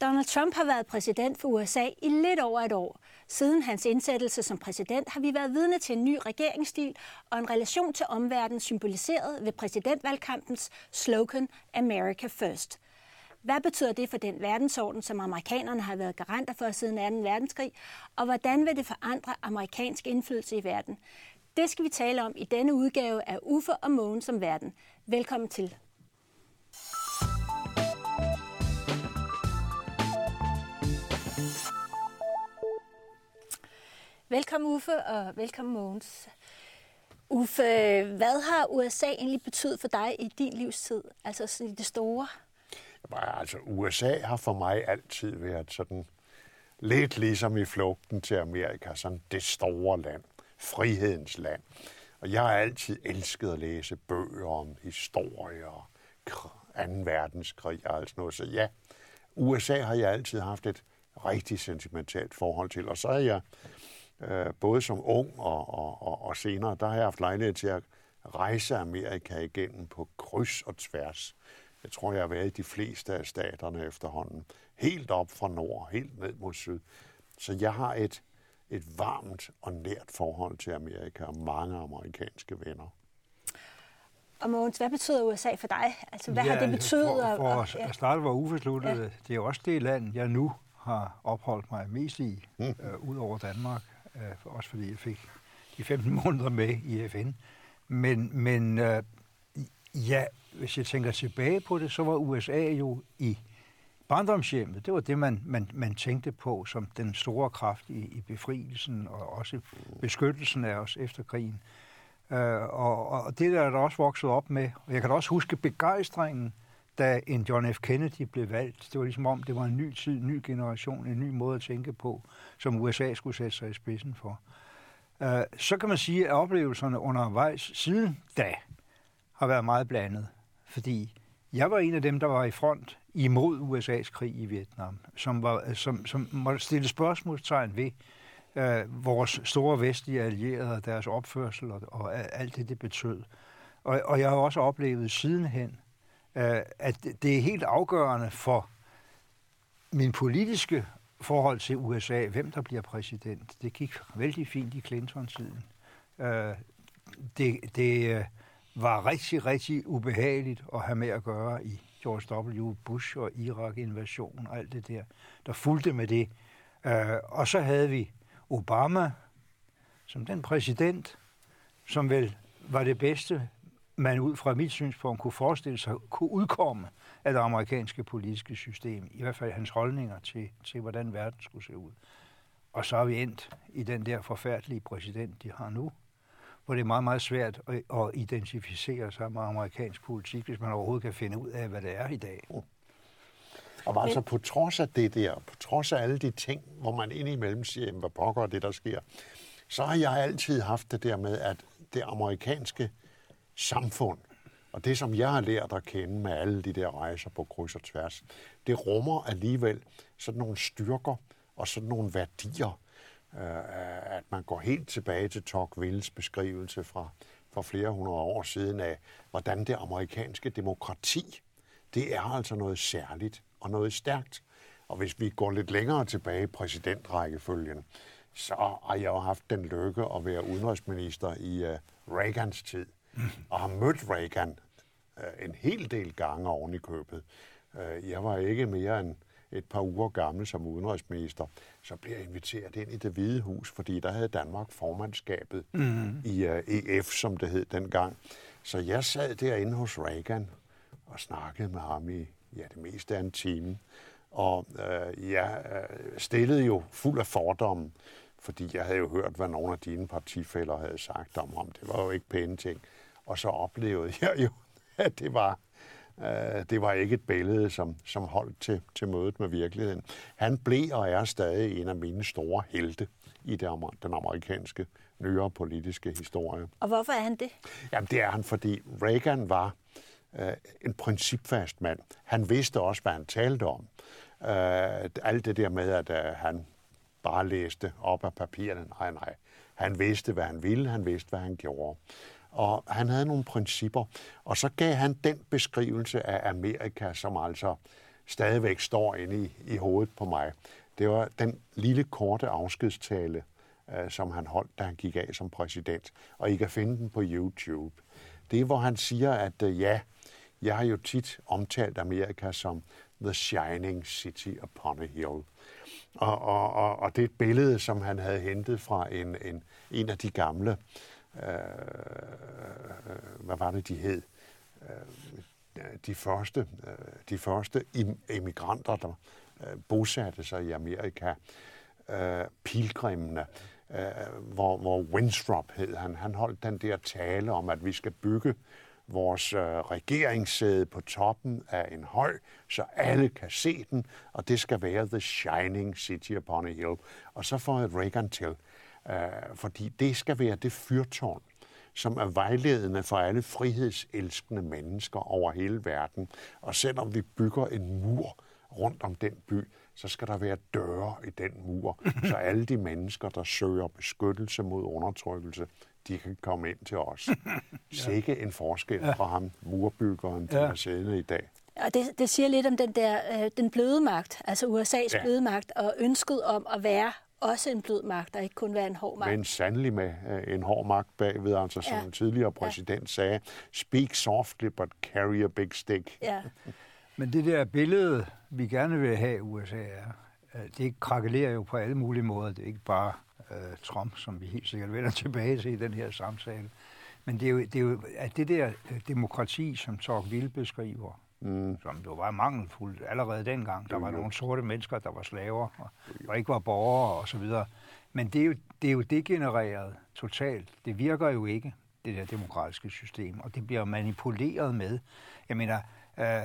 Donald Trump har været præsident for USA i lidt over et år. Siden hans indsættelse som præsident har vi været vidne til en ny regeringsstil og en relation til omverdenen symboliseret ved præsidentvalgkampens slogan America First. Hvad betyder det for den verdensorden, som amerikanerne har været garanter for siden 2. verdenskrig, og hvordan vil det forandre amerikansk indflydelse i verden? Det skal vi tale om i denne udgave af Uffe og Månen som verden. Velkommen til. Velkommen Uffe, og velkommen Mogens. Uffe, hvad har USA egentlig betydet for dig i din livstid, altså i det store? Altså, USA har for mig altid været sådan lidt ligesom i flugten til Amerika, sådan det store land, frihedens land. Og jeg har altid elsket at læse bøger om historie og 2. verdenskrig og alt sådan noget. Så ja, USA har jeg altid haft et rigtig sentimentalt forhold til. Og så er jeg øh, både som ung og, og, og, og senere, der har jeg haft lejlighed til at rejse Amerika igennem på kryds og tværs. Jeg tror, jeg har været i de fleste af staterne efterhånden. Helt op fra nord, helt ned mod syd. Så jeg har et, et varmt og nært forhold til Amerika og mange amerikanske venner. Og Mogens, hvad betyder USA for dig? Altså, hvad ja, har det betydet? For, for og, ja. at starte, hvor Uffe sluttede, ja. det er også det land, jeg nu har opholdt mig mest i, mm. øh, ud over Danmark øh, også fordi jeg fik de 15 måneder med i FN. Men, men øh, ja, hvis jeg tænker tilbage på det, så var USA jo i barndomshjemmet. Det var det, man, man, man tænkte på som den store kraft i, i befrielsen og også beskyttelsen af os efter krigen. Øh, og, og det der er der også vokset op med. Og jeg kan da også huske begejstringen da en John F. Kennedy blev valgt. Det var ligesom om, det var en ny tid, en ny generation, en ny måde at tænke på, som USA skulle sætte sig i spidsen for. Uh, så kan man sige, at oplevelserne undervejs siden da har været meget blandet. Fordi jeg var en af dem, der var i front imod USA's krig i Vietnam, som, var, som, som måtte stille spørgsmålstegn ved øh, vores store vestlige allierede og deres opførsel og, og alt det, det betød. Og, og jeg har også oplevet sidenhen, Øh, at det er helt afgørende for min politiske forhold til USA, hvem der bliver præsident. Det gik vældig fint i Clinton-tiden. Øh, det, det øh, var rigtig, rigtig ubehageligt at have med at gøre i George W. Bush og Irak-invasion og alt det der, der fulgte med det. Øh, og så havde vi Obama som den præsident, som vel var det bedste man ud fra mit synspunkt kunne forestille sig kunne udkomme af det amerikanske politiske system, i hvert fald hans holdninger til, til hvordan verden skulle se ud. Og så er vi endt i den der forfærdelige præsident, de har nu, hvor det er meget, meget svært at, at identificere sig med amerikansk politik, hvis man overhovedet kan finde ud af, hvad det er i dag. Mm. Og altså på trods af det der, på trods af alle de ting, hvor man indimellem siger, hvad pågår det, der sker, så har jeg altid haft det der med, at det amerikanske samfund, og det, som jeg har lært at kende med alle de der rejser på kryds og tværs, det rummer alligevel sådan nogle styrker og sådan nogle værdier, øh, at man går helt tilbage til Tocquevilles beskrivelse fra, for flere hundrede år siden af, hvordan det amerikanske demokrati, det er altså noget særligt og noget stærkt. Og hvis vi går lidt længere tilbage i præsidentrækkefølgen, så har jeg jo haft den lykke at være udenrigsminister i uh, Reagans tid. og har mødt Reagan øh, en hel del gange oven i købet. Øh, jeg var ikke mere end et par uger gammel som udenrigsminister, så blev jeg inviteret ind i det hvide hus, fordi der havde Danmark formandskabet mm. i uh, øh, EF, som det hed dengang. Så jeg sad derinde hos Reagan og snakkede med ham i ja, det meste af en time. Og uh, jeg uh, stillede jo fuld af fordomme, fordi jeg havde jo hørt, hvad nogle af dine partifælder havde sagt om ham. Det var jo ikke pæne ting. Og så oplevede jeg jo, at det var, øh, det var ikke et billede, som, som holdt til, til mødet med virkeligheden. Han blev og er stadig en af mine store helte i det, den amerikanske nyere politiske historie. Og hvorfor er han det? Jamen, det er han, fordi Reagan var øh, en principfast mand. Han vidste også, hvad han talte om. Øh, alt det der med, at øh, han bare læste op af papirerne. Nej, nej. Han vidste, hvad han ville. Han vidste, hvad han gjorde. Og han havde nogle principper. Og så gav han den beskrivelse af Amerika, som altså stadigvæk står inde i, i hovedet på mig. Det var den lille korte afskedstale, øh, som han holdt, da han gik af som præsident. Og I kan finde den på YouTube. Det er, hvor han siger, at øh, ja, jeg har jo tit omtalt Amerika som The Shining City upon a Hill. Og, og, og, og det er et billede, som han havde hentet fra en, en, en af de gamle, øh, hvad var det, de hed? Øh, de første, øh, de første emigranter, der øh, bosatte sig i Amerika, øh, pilgrimene, øh, hvor, hvor Winthrop hed han. Han holdt den der tale om, at vi skal bygge vores øh, regeringssæde på toppen af en høj, så alle kan se den, og det skal være The Shining City upon a Hill. Og så får Reagan til, øh, fordi det skal være det fyrtårn, som er vejledende for alle frihedselskende mennesker over hele verden. Og selvom vi bygger en mur rundt om den by, så skal der være døre i den mur, så alle de mennesker, der søger beskyttelse mod undertrykkelse, de kan komme ind til os. Sikke en forskel fra ham, murbyggeren, der er i dag. Og det, det siger lidt om den der øh, den bløde magt, altså USA's ja. bløde magt, og ønsket om at være også en blød magt, og ikke kun være en hård magt. Men sandelig med øh, en hård magt bagved, altså som ja. en tidligere præsident ja. sagde, speak softly, but carry a big stick. Ja. Men det der billede, vi gerne vil have i USA, er, det krakelerer jo på alle mulige måder. Det er ikke bare uh, Trump, som vi helt sikkert vender tilbage til i den her samtale. Men det er jo, det er jo at det der øh, demokrati, som Tocqueville beskriver, mm. som jo var mangelfuldt allerede dengang. Der var nogle sorte mennesker, der var slaver, og, og ikke var borgere og så videre. Men det er, jo, det er jo degenereret totalt. Det virker jo ikke, det der demokratiske system, og det bliver manipuleret med. Jeg mener, øh,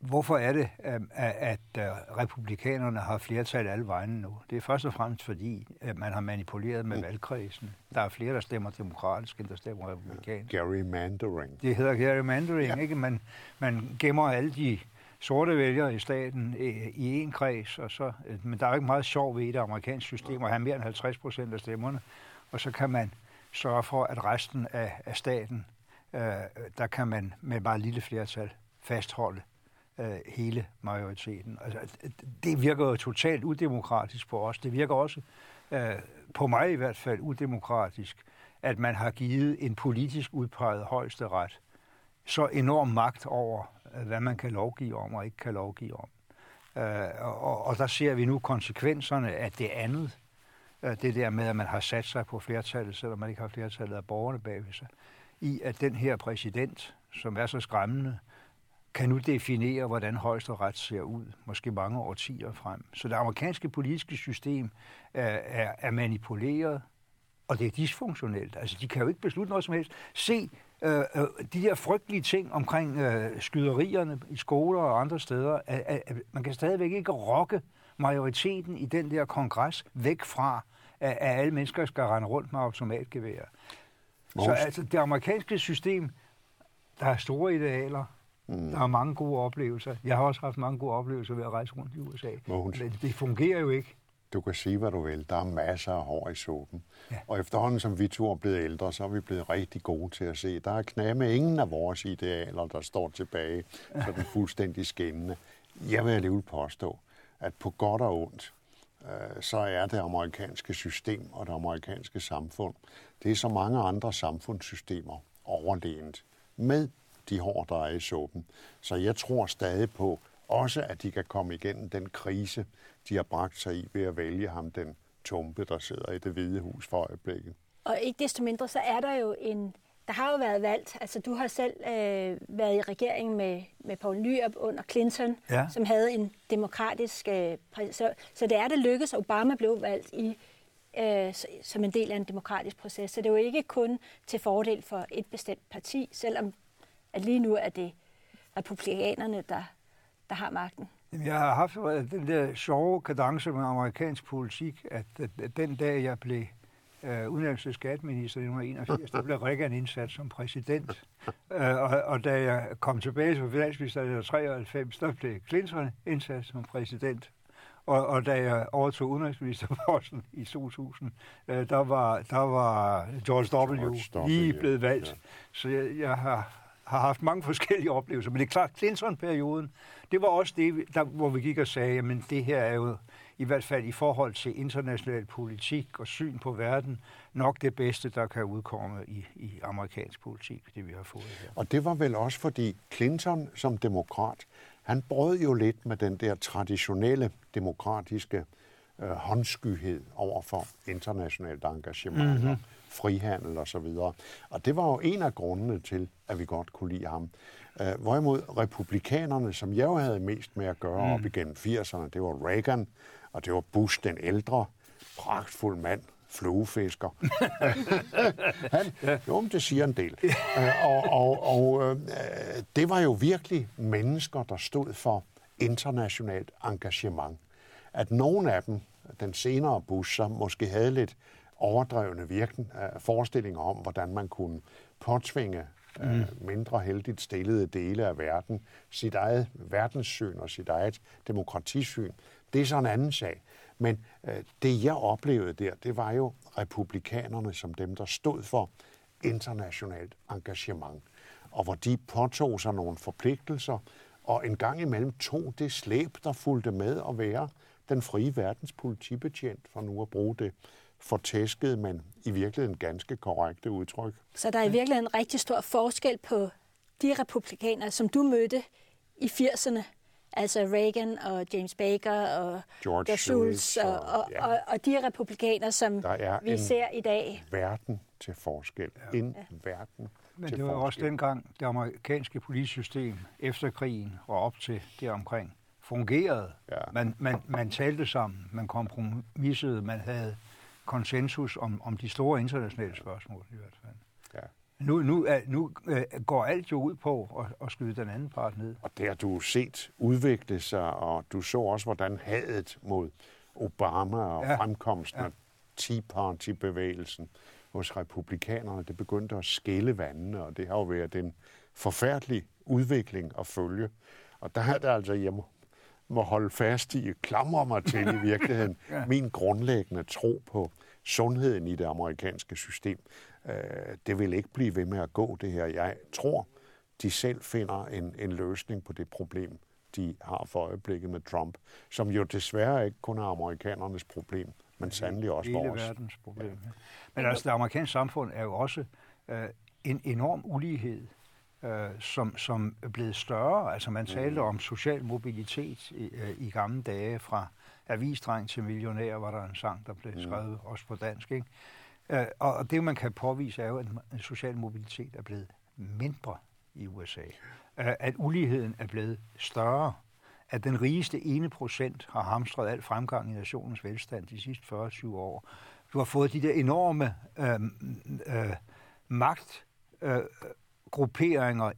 Hvorfor er det, at republikanerne har flertal alle vegne nu? Det er først og fremmest fordi, at man har manipuleret med mm. valgkredsen. Der er flere, der stemmer demokratisk, end der stemmer republikansk. Gerrymandering. Det hedder gerrymandering, ja. ikke? Man, man gemmer alle de sorte vælgere i staten i en kreds, og så, men der er jo ikke meget sjov ved i det amerikanske system at have mere end 50 procent af stemmerne, og så kan man sørge for, at resten af, af staten, øh, der kan man med bare et lille flertal fastholde øh, hele majoriteten. Altså, det virker jo totalt udemokratisk på os. Det virker også, øh, på mig i hvert fald, udemokratisk, at man har givet en politisk udpeget højeste ret så enorm magt over, øh, hvad man kan lovgive om og ikke kan lovgive om. Øh, og, og der ser vi nu konsekvenserne af det andet. Øh, det der med, at man har sat sig på flertallet, selvom man ikke har flertallet af borgerne bag sig. I at den her præsident, som er så skræmmende, kan nu definere, hvordan højesteret ser ud, måske mange årtier frem. Så det amerikanske politiske system er, er, er manipuleret, og det er dysfunktionelt. Altså, de kan jo ikke beslutte noget som helst. Se øh, øh, de her frygtelige ting omkring øh, skyderierne i skoler og andre steder. At, at, at man kan stadigvæk ikke rokke majoriteten i den der kongres væk fra, at, at alle mennesker skal rende rundt med automatgevær. Så altså, det amerikanske system, der er store idealer, Mm. Der er mange gode oplevelser. Jeg har også haft mange gode oplevelser ved at rejse rundt i USA. Mogens. Men det fungerer jo ikke. Du kan sige, hvad du vil. Der er masser af hår i suppen. Ja. Og efterhånden, som vi to er blevet ældre, så er vi blevet rigtig gode til at se. Der er knæme ingen af vores idealer, der står tilbage, sådan fuldstændig skinnende. Jeg vil alligevel påstå, at på godt og ondt, øh, så er det amerikanske system og det amerikanske samfund, det er så mange andre samfundssystemer overlegent. Med de hår, der er i suppen. Så jeg tror stadig på, også at de kan komme igennem den krise, de har bragt sig i ved at vælge ham, den tumpe, der sidder i det hvide hus for øjeblikket. Og ikke desto mindre, så er der jo en... Der har jo været valgt, altså du har selv øh, været i regeringen med, med Paul Nyrup under Clinton, ja. som havde en demokratisk... Øh, så, så det er det lykkedes, at Obama blev valgt i øh, som en del af en demokratisk proces. Så det er jo ikke kun til fordel for et bestemt parti, selvom at lige nu er det republikanerne, der, der har magten? Jeg har haft den der sjove kadence med amerikansk politik, at, at, den dag, jeg blev øh, udenlandske skatteminister i 1981, der blev Reagan indsat som præsident. uh, og, og da jeg kom tilbage som finansminister i 1993, der blev Clinton indsat som præsident. Og, og da jeg overtog udenrigsministerposten i 2000, øh, der, var, der var George W. George w. lige blevet valgt. Ja. Så jeg, jeg har har haft mange forskellige oplevelser, men det er klart, Clinton-perioden, det var også det, der, hvor vi gik og sagde, at det her er jo i hvert fald i forhold til international politik og syn på verden, nok det bedste, der kan udkomme i, i amerikansk politik, det vi har fået her. Og det var vel også, fordi Clinton som demokrat, han brød jo lidt med den der traditionelle demokratiske øh, håndskyhed over for internationalt engagement mm-hmm. Og frihandel og så videre. Og det var jo en af grundene til, at vi godt kunne lide ham. Øh, hvorimod republikanerne, som jeg jo havde mest med at gøre mm. op igennem 80'erne, det var Reagan, og det var Bush den ældre, pragtfuld mand, fluefisker. han, jo, det siger en del. Uh, og og, og uh, det var jo virkelig mennesker, der stod for internationalt engagement. At nogle af dem, den senere Bush, som måske havde lidt overdrevne virken, uh, forestillinger om, hvordan man kunne påtvinge mm. mindre heldigt stillede dele af verden sit eget verdenssyn og sit eget demokratisyn. Det er så en anden sag. Men øh, det, jeg oplevede der, det var jo republikanerne som dem, der stod for internationalt engagement, og hvor de påtog sig nogle forpligtelser, og en gang imellem tog det slæb, der fulgte med at være den frie verdens politibetjent, for nu at bruge det fortæskede, men i virkeligheden ganske korrekte udtryk. Så der er i virkeligheden en rigtig stor forskel på de republikanere, som du mødte i 80'erne, altså Reagan og James Baker og George Schultz og, og, ja. og, og de republikaner, som vi ser i dag. verden til forskel. Ja. En ja. verden Men til det var forskel. også dengang det amerikanske politsystem efter krigen og op til det omkring fungerede. Ja. Man, man, man talte sammen, man kompromissede, man havde konsensus om, om de store internationale spørgsmål i hvert fald. Ja. Nu, nu, er, nu øh, går alt jo ud på at, at skyde den anden part ned. Og det har du set udvikle sig, og du så også, hvordan hadet mod Obama og ja. fremkomsten ja. af Tea Party-bevægelsen hos republikanerne, det begyndte at skille vandene, og det har jo været en forfærdelig udvikling at følge. Og der er det altså, jeg må, holde fast i, klamre mig til i virkeligheden, ja. min grundlæggende tro på sundheden i det amerikanske system. Øh, det vil ikke blive ved med at gå, det her. Jeg tror, de selv finder en, en løsning på det problem, de har for øjeblikket med Trump, som jo desværre ikke kun er amerikanernes problem, men sandelig også Hele vores. verdens problem. Ja. Men altså, det amerikanske samfund er jo også øh, en enorm ulighed, øh, som, som er blevet større. Altså, man talte mm. om social mobilitet i, øh, i gamle dage fra avisdreng til millionær, var der en sang, der blev skrevet mm. også på dansk, ikke? Øh, og det, man kan påvise, er jo, at social mobilitet er blevet mindre i USA. Øh, at uligheden er blevet større. At den rigeste ene procent har hamstret al fremgang i nationens velstand de sidste 40-20 år. Du har fået de der enorme øh, øh, magtgrupperinger øh, grupperinger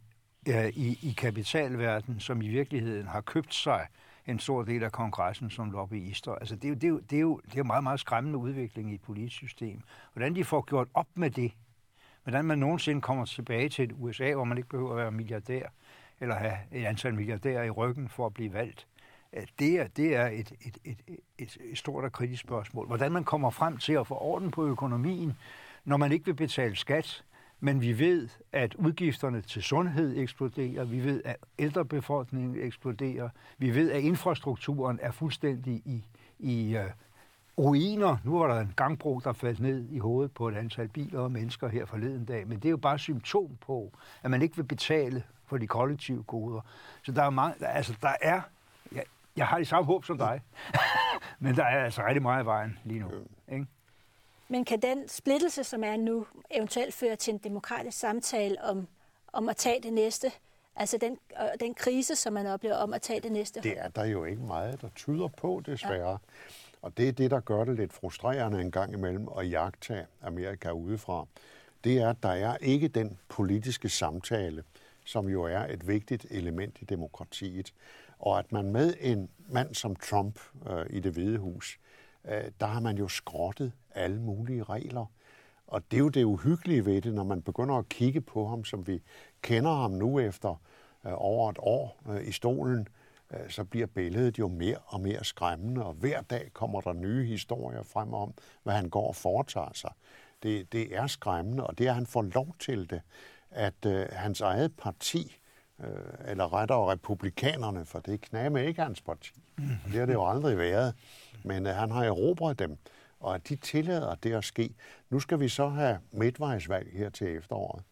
øh, i, i kapitalverdenen, som i virkeligheden har købt sig en stor del af kongressen som lobbyister. Altså det er jo, det er jo, det er jo, det er jo meget, meget skræmmende udvikling i et politisk system. Hvordan de får gjort op med det, hvordan man nogensinde kommer tilbage til et USA, hvor man ikke behøver at være milliardær, eller have et antal milliardærer i ryggen for at blive valgt. Øh, det er, det er et, et, et, et, et stort og kritisk spørgsmål. Hvordan man kommer frem til at få orden på økonomien, når man ikke vil betale skat, men vi ved, at udgifterne til sundhed eksploderer. Vi ved, at ældrebefolkningen eksploderer. Vi ved, at infrastrukturen er fuldstændig i, i uh, ruiner. Nu var der en gangbro, der faldt ned i hovedet på et antal biler og mennesker her forleden dag. Men det er jo bare symptom på, at man ikke vil betale for de kollektive goder. Så der er mange, altså der er, jeg, jeg har det samme håb som dig, men der er altså rigtig meget i vejen lige nu. Ikke? Men kan den splittelse, som er nu, eventuelt føre til en demokratisk samtale om, om at tage det næste? Altså den, den krise, som man oplever om at tage det næste? Det er der jo ikke meget, der tyder på, desværre. Ja. Og det er det, der gør det lidt frustrerende en gang imellem at jagtage Amerika udefra. Det er, at der er ikke den politiske samtale, som jo er et vigtigt element i demokratiet. Og at man med en mand som Trump øh, i det hvide hus, Øh, der har man jo skrottet alle mulige regler. Og det er jo det uhyggelige ved det, når man begynder at kigge på ham, som vi kender ham nu efter øh, over et år øh, i stolen, øh, så bliver billedet jo mere og mere skræmmende, og hver dag kommer der nye historier frem om, hvad han går og foretager sig. Det, det er skræmmende, og det er, at han får lov til det. at øh, hans eget parti, øh, eller rettere republikanerne, for det er med ikke hans parti, og det har det jo aldrig været, men øh, han har erobret dem, og at de tillader det at ske. Nu skal vi så have midtvejsvalg her til efteråret.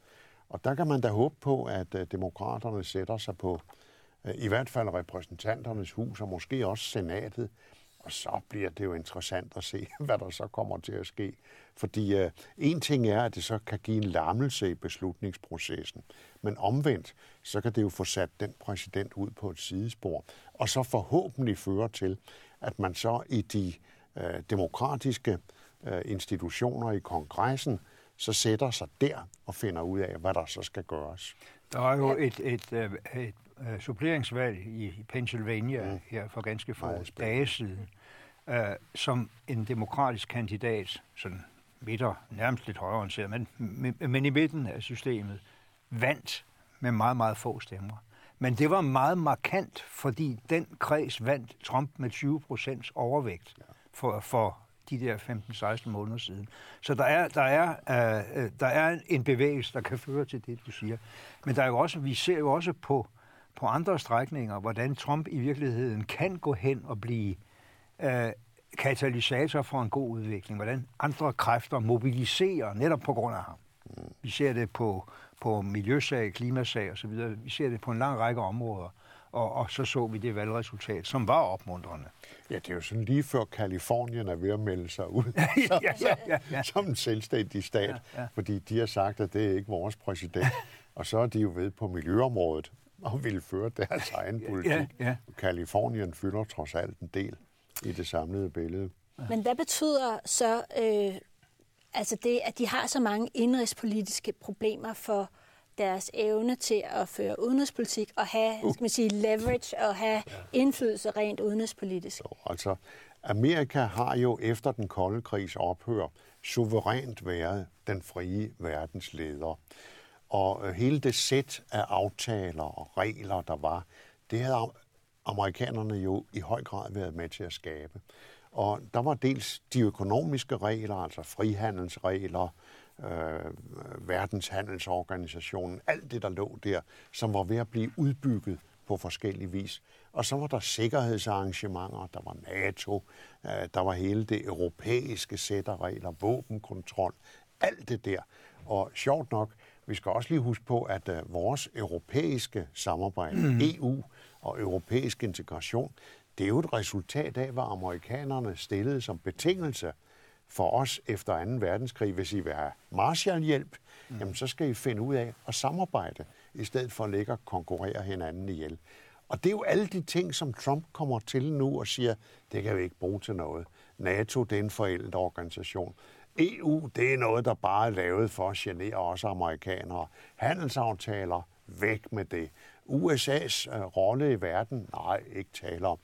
Og der kan man da håbe på, at øh, demokraterne sætter sig på øh, i hvert fald repræsentanternes hus, og måske også senatet, og så bliver det jo interessant at se, hvad der så kommer til at ske. Fordi uh, en ting er, at det så kan give en lammelse i beslutningsprocessen. Men omvendt, så kan det jo få sat den præsident ud på et sidespor. Og så forhåbentlig føre til, at man så i de uh, demokratiske uh, institutioner i kongressen, så sætter sig der og finder ud af, hvad der så skal gøres. Der er jo et, et, et, et uh, suppleringsvalg i Pennsylvania mm. her for ganske få dage siden, uh, som en demokratisk kandidat, sådan midter, nærmest lidt højreorienteret, men, men i midten af systemet, vandt med meget, meget få stemmer. Men det var meget markant, fordi den kreds vandt Trump med 20 procents overvægt for, for de der 15-16 måneder siden. Så der er, der, er, uh, der er en bevægelse, der kan føre til det, du siger. Men der er jo også, vi ser jo også på, på andre strækninger, hvordan Trump i virkeligheden kan gå hen og blive uh, katalysator for en god udvikling. Hvordan andre kræfter mobiliserer netop på grund af ham. Vi ser det på, på miljøsag, klimasag osv. Vi ser det på en lang række områder. Og, og så så vi det valgresultat, som var opmuntrende. Ja, det er jo sådan lige før Kalifornien er ved at melde sig ud som, ja, ja, ja, ja. som en selvstændig stat, ja, ja. fordi de har sagt, at det er ikke vores præsident. og så er de jo ved på miljøområdet og vil føre deres egen politik. Ja, ja. Kalifornien fylder trods alt en del i det samlede billede. Men hvad betyder så øh, altså det, at de har så mange indrigspolitiske problemer for deres evne til at føre udenrigspolitik og have uh. skal man sige, leverage og have indflydelse rent udenrigspolitisk? Jo, altså, Amerika har jo efter den kolde krigs ophør suverænt været den frie verdens leder. Og øh, hele det sæt af aftaler og regler, der var, det havde amerikanerne jo i høj grad været med til at skabe. Og der var dels de økonomiske regler, altså frihandelsregler, øh, verdenshandelsorganisationen, alt det, der lå der, som var ved at blive udbygget på forskellig vis. Og så var der sikkerhedsarrangementer, der var NATO, øh, der var hele det europæiske sæt af regler, våbenkontrol, alt det der. Og sjovt nok, vi skal også lige huske på, at øh, vores europæiske samarbejde, mm. EU og europæisk integration, det er jo et resultat af, hvad amerikanerne stillede som betingelse for os efter 2. verdenskrig. Hvis I vil have Marshallhjælp, mm. jamen så skal I finde ud af at samarbejde, i stedet for at ligge og konkurrere hinanden ihjel. Og det er jo alle de ting, som Trump kommer til nu og siger, det kan vi ikke bruge til noget. NATO, det er en forældet organisation. EU, det er noget, der bare er lavet for at genere os amerikanere. Handelsaftaler, væk med det. USA's øh, rolle i verden, nej, ikke tale om.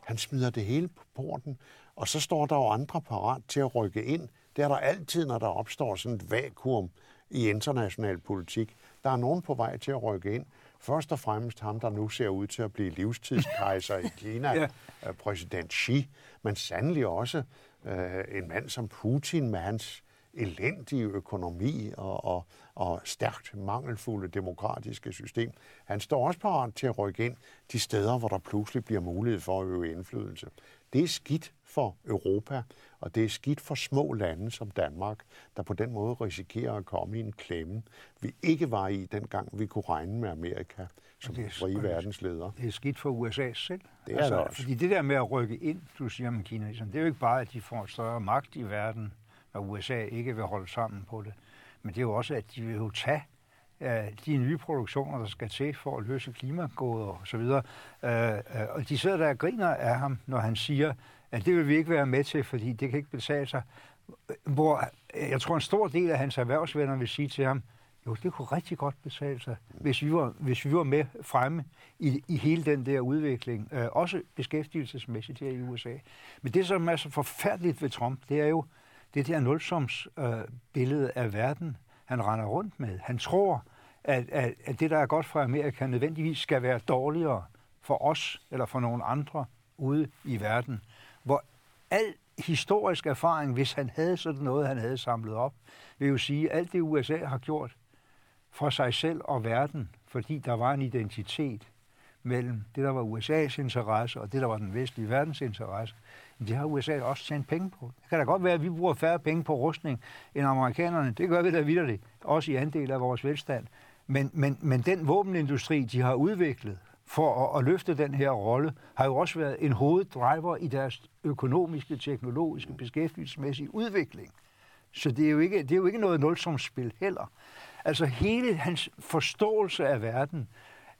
Han smider det hele på porten, og så står der jo andre parat til at rykke ind. Det er der altid, når der opstår sådan et vakuum i international politik. Der er nogen på vej til at rykke ind. Først og fremmest ham, der nu ser ud til at blive livstidskejser i Kina, ja. Øh, præsident Xi, men sandelig også øh, en mand som Putin med hans elendige økonomi og, og, og stærkt mangelfulde demokratiske system. Han står også parat til at rykke ind de steder, hvor der pludselig bliver mulighed for at øve indflydelse. Det er skidt for Europa, og det er skidt for små lande som Danmark, der på den måde risikerer at komme i en klemme, vi ikke var i, dengang vi kunne regne med Amerika som det er, frie verdensleder. Det er skidt for USA selv. Det er altså, det også. Fordi det der med at rykke ind, du siger med Kina, det er jo ikke bare, at de får større magt i verden, når USA ikke vil holde sammen på det. Men det er jo også, at de vil jo tage uh, de nye produktioner, der skal til for at løse klimagåder og så videre. Uh, uh, og de sidder der og griner af ham, når han siger, at det vil vi ikke være med til, fordi det kan ikke betale sig. Hvor jeg tror, en stor del af hans erhvervsvenner vil sige til ham, jo, det kunne rigtig godt betale sig, hvis vi var, hvis vi var med fremme i, i hele den der udvikling, øh, også beskæftigelsesmæssigt her i USA. Men det, som er så forfærdeligt ved Trump, det er jo, det der nulsoms øh, billede af verden, han render rundt med. Han tror, at, at, at det, der er godt for Amerika, nødvendigvis skal være dårligere for os eller for nogle andre ude i verden. Al historisk erfaring, hvis han havde sådan noget, han havde samlet op, vil jo sige, at alt det USA har gjort, for sig selv og verden, fordi der var en identitet mellem det, der var USA's interesse, og det, der var den vestlige verdens interesse. Det har USA også tjent penge på. Det kan da godt være, at vi bruger færre penge på rustning end amerikanerne. Det gør vi da vidderligt, også i andel af vores velstand. Men, men, men den våbenindustri, de har udviklet for at, at løfte den her rolle, har jo også været en hoveddriver i deres økonomiske, teknologiske, beskæftigelsesmæssige udvikling. Så det er jo ikke, det er jo ikke noget nulsomspil heller. Altså hele hans forståelse af verden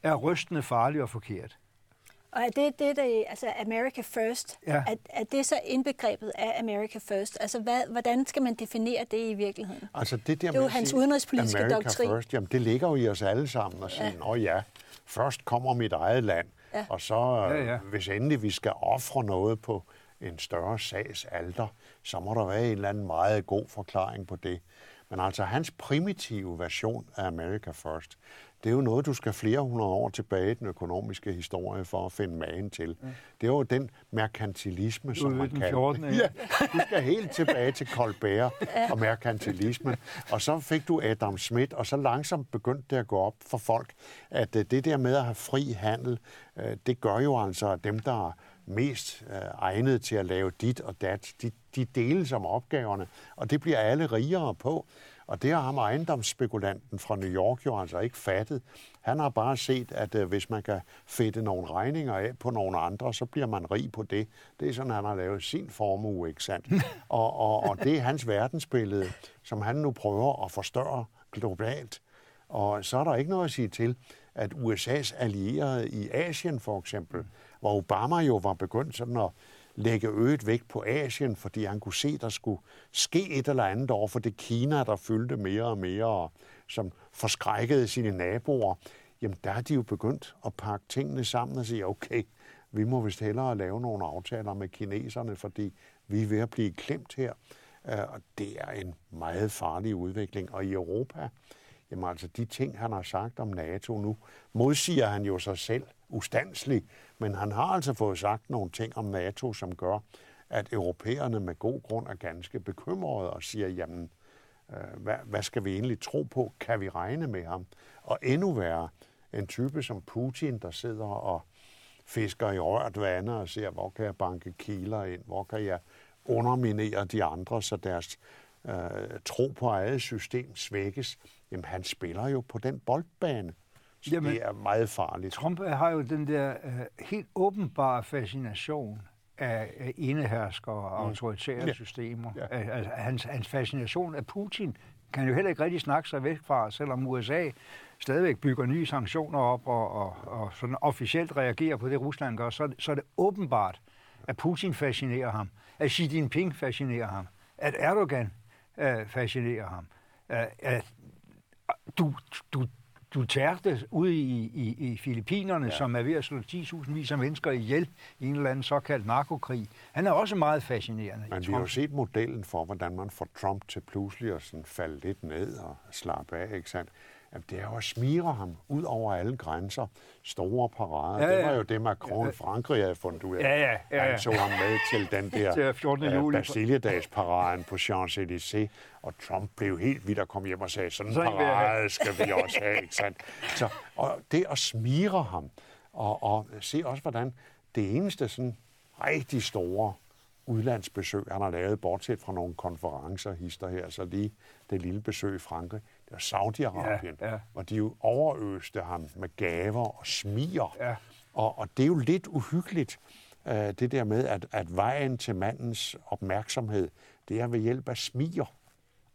er rystende farlig og forkert. Og er det det, der, altså America First, ja. er, er det så indbegrebet af America First? Altså hvad, hvordan skal man definere det i virkeligheden? Altså det, der det er jo hans udenrigspolitiske America doktrin. First, jamen det ligger jo i os alle sammen og sige, ja. ja, først kommer mit eget land, ja. og så ja, ja. hvis endelig vi skal ofre noget på en større sags alter, så må der være en eller anden meget god forklaring på det. Men altså hans primitive version af America First, det er jo noget, du skal flere hundrede år tilbage i den økonomiske historie for at finde magen til. Ja. Det er jo den merkantilisme, som man kan. 14, ja. du skal helt tilbage til Colbert og merkantilismen. Og så fik du Adam Smith, og så langsomt begyndte det at gå op for folk, at øh, det der med at have fri handel, øh, det gør jo altså, at dem, der er mest øh, egnet til at lave dit og dat, de, de deles om opgaverne, og det bliver alle rigere på. Og det har ham ejendomsspekulanten fra New York jo altså ikke fattet. Han har bare set, at øh, hvis man kan fedte nogle regninger af på nogle andre, så bliver man rig på det. Det er sådan, han har lavet sin formue, ikke sandt? og, og, og det er hans verdensbillede, som han nu prøver at forstørre globalt. Og så er der ikke noget at sige til, at USA's allierede i Asien for eksempel, hvor Obama jo var begyndt sådan at lægge øget vægt på Asien, fordi han kunne se, at der skulle ske et eller andet over for det Kina, der fyldte mere og mere, og som forskrækkede sine naboer. Jamen, der er de jo begyndt at pakke tingene sammen og sige, okay, vi må vist hellere lave nogle aftaler med kineserne, fordi vi er ved at blive klemt her. Øh, og det er en meget farlig udvikling. Og i Europa, jamen altså de ting, han har sagt om NATO nu, modsiger han jo sig selv ustandsligt. Men han har altså fået sagt nogle ting om NATO, som gør, at europæerne med god grund er ganske bekymrede og siger, jamen, øh, hvad, hvad skal vi egentlig tro på? Kan vi regne med ham? Og endnu værre, en type som Putin, der sidder og fisker i rørt vande og ser, hvor kan jeg banke kiler ind? Hvor kan jeg underminere de andre, så deres øh, tro på eget system svækkes? Jamen, han spiller jo på den boldbane. Så Jamen, det er meget farligt. Trump har jo den der uh, helt åbenbare fascination af, af enehersker og mm. autoritære ja. systemer. Ja. Altså, hans, hans fascination af Putin kan jo heller ikke rigtig snakke sig væk fra, selvom USA stadigvæk bygger nye sanktioner op og, og, og sådan officielt reagerer på det, Rusland gør, så, så er det åbenbart, at Putin fascinerer ham, at Xi Jinping fascinerer ham, at Erdogan uh, fascinerer ham, uh, at du, du Duterte ude i, i, i Filippinerne, ja. som er ved at slå 10.000 vis af mennesker ihjel i en eller anden såkaldt narkokrig. Han er også meget fascinerende. Men vi har jo set modellen for, hvordan man får Trump til pludselig at sådan falde lidt ned og slappe af, ikke sandt? Jamen, det er jo at smire ham ud over alle grænser. Store parader. Ja, ja. Det var jo det, Macron i Frankrig havde fundet ud af. Ja, ja, ja, ja. Han så ham med til den der 14. Uh, øh, Bastiljedagsparaden på Champs-Élysées. Og Trump blev helt vidt og kom hjem og sagde, sådan en parade skal vi også have. Ikke sandt? Så, og det at smire ham, og, og se også, hvordan det eneste sådan rigtig store udlandsbesøg, han har lavet, bortset fra nogle konferencer, hister her, så lige det lille besøg i Frankrig, det var Saudi-Arabien, ja, ja. hvor de jo overøste ham med gaver og smiger. Ja. Og, og det er jo lidt uhyggeligt, uh, det der med, at, at vejen til mandens opmærksomhed, det er ved hjælp af smiger.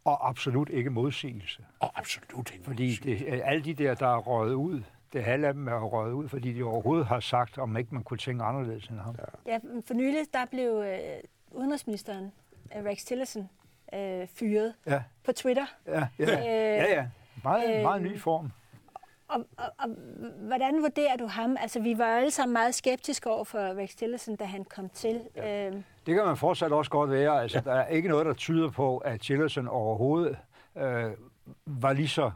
Og absolut ikke modsigelse. Og absolut ikke Fordi det, alle de der, der er røget ud, det halve af dem er røget ud, fordi de overhovedet har sagt, om ikke man kunne tænke anderledes end ham. Ja, ja for nylig, der blev øh, udenrigsministeren, øh, Rex Tillerson, øh, fyret ja. på Twitter. Ja, ja, øh, ja. ja. Meget, øh, meget ny form. Og, og, og hvordan vurderer du ham? Altså, vi var alle sammen meget skeptiske over for Rex Tillerson, da han kom til. Ja. Øh, det kan man fortsat også godt være. Altså, ja. Der er ikke noget, der tyder på, at Tillerson overhovedet øh, var lige så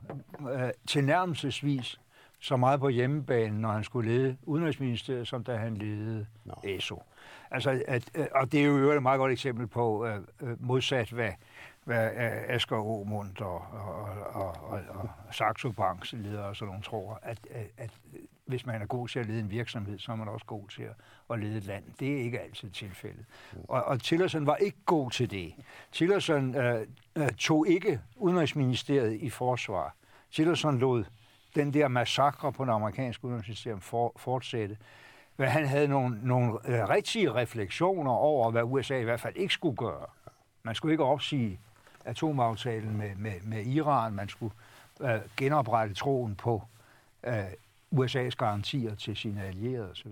øh, tilnærmelsesvis så meget på hjemmebane, når han skulle lede Udenrigsministeriet, som da han ledede no. ESO. Altså, at, øh, og det er jo et meget godt eksempel på uh, modsat, hvad, hvad Asger Aumund og, og, og, og, og Saxo Banks ledere og sådan nogle tror, at, at, at hvis man er god til at lede en virksomhed, så er man også god til at, at lede et land. Det er ikke altid tilfældet. Og, og Tillerson var ikke god til det. Tillerson øh, tog ikke Udenrigsministeriet i forsvar. Tillerson lod den der massakre på det amerikanske udenrigsministerium for, fortsætte. Men han havde nogle, nogle øh, rigtige refleksioner over, hvad USA i hvert fald ikke skulle gøre. Man skulle ikke opsige atomaftalen med, med, med Iran. Man skulle øh, genoprette troen på øh, USA's garantier til sine allierede osv.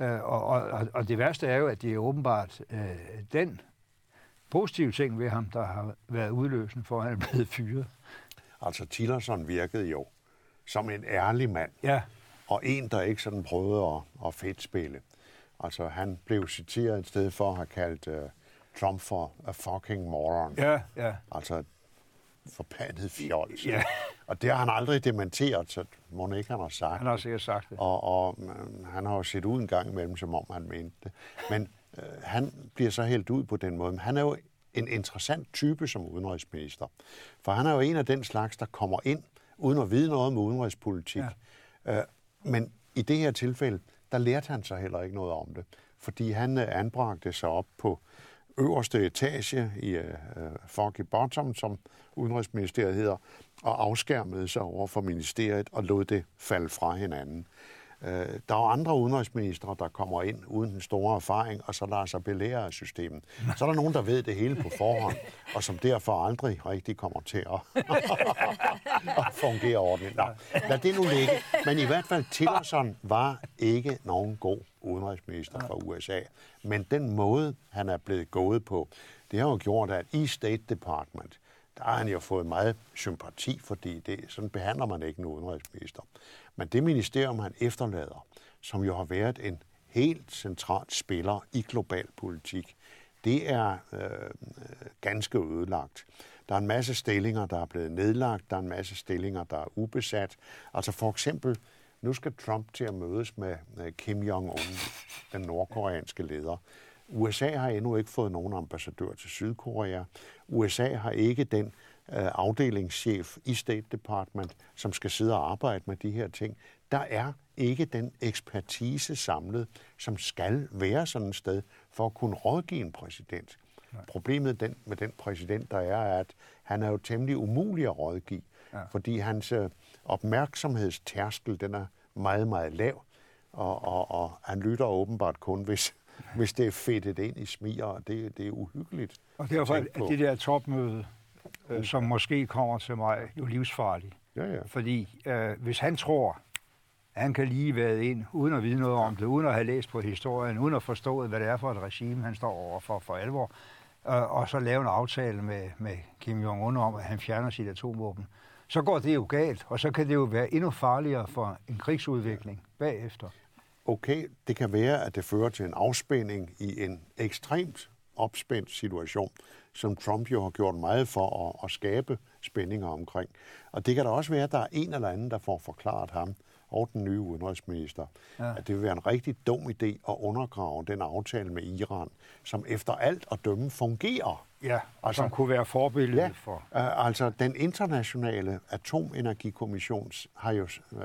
Øh, og, og, og det værste er jo, at det er åbenbart øh, den positive ting ved ham, der har været udløsende for, at han er blevet fyret. Altså Tillerson virkede jo som en ærlig mand. Ja. Og en, der ikke sådan prøvede at, at fedtspille. Altså han blev citeret et sted for at have kaldt uh, Trump for a fucking moron. Ja, ja. Altså forbandet fjols. Ja. Og det har han aldrig dementeret, så må ikke han har sagt Han har sikkert sagt det. Og, og øh, han har jo set ud en gang imellem, som om han mente det. Men øh, han bliver så helt ud på den måde. Men han er jo en interessant type som udenrigsminister. For han er jo en af den slags, der kommer ind, uden at vide noget om udenrigspolitik. Ja. Øh, men i det her tilfælde, der lærte han sig heller ikke noget om det. Fordi han øh, anbragte sig op på øverste etage i uh, Foggy Bottom, som Udenrigsministeriet hedder, og afskærmede sig over for ministeriet og lod det falde fra hinanden. Øh, der er andre udenrigsministre, der kommer ind uden den store erfaring, og så lader sig belære af systemet. Så er der nogen, der ved det hele på forhånd, og som derfor aldrig rigtig kommer til at, at fungere ordentligt. Nå, lad det nu ligge. Men i hvert fald, Tillerson var ikke nogen god udenrigsminister fra USA. Men den måde, han er blevet gået på, det har jo gjort, at i State Department, der har han jo fået meget sympati, fordi det, sådan behandler man ikke en udenrigsminister. Men det ministerium, han efterlader, som jo har været en helt central spiller i global politik, det er øh, ganske ødelagt. Der er en masse stillinger, der er blevet nedlagt. Der er en masse stillinger, der er ubesat. Altså for eksempel, nu skal Trump til at mødes med Kim Jong-un, den nordkoreanske leder. USA har endnu ikke fået nogen ambassadør til Sydkorea. USA har ikke den øh, afdelingschef i State Department, som skal sidde og arbejde med de her ting. Der er ikke den ekspertise samlet, som skal være sådan et sted for at kunne rådgive en præsident. Nej. Problemet den, med den præsident, der er, at han er jo temmelig umulig at rådgive, ja. fordi hans øh, opmærksomhedstærskel, den er meget, meget lav, og, og, og han lytter åbenbart kun, hvis, hvis det er fedtet ind i smier, og det, det er uhyggeligt. Og derfor er det der topmøde, øh, som måske kommer til mig, jo livsfarligt. Ja, ja. Fordi øh, hvis han tror, han kan lige være ind, uden at vide noget om det, uden at have læst på historien, uden at forstå, hvad det er for et regime, han står over for for alvor, øh, og så lave en aftale med, med Kim Jong-un om, at han fjerner sit atomvåben, så går det jo galt, og så kan det jo være endnu farligere for en krigsudvikling bagefter okay, det kan være, at det fører til en afspænding i en ekstremt opspændt situation, som Trump jo har gjort meget for at, at skabe spændinger omkring. Og det kan da også være, at der er en eller anden, der får forklaret ham og den nye udenrigsminister, ja. at det vil være en rigtig dum idé at undergrave den aftale med Iran, som efter alt at dømme fungerer. Ja, altså, som kunne være forbillede ja, for. Uh, altså, den internationale atomenergikommission har jo uh,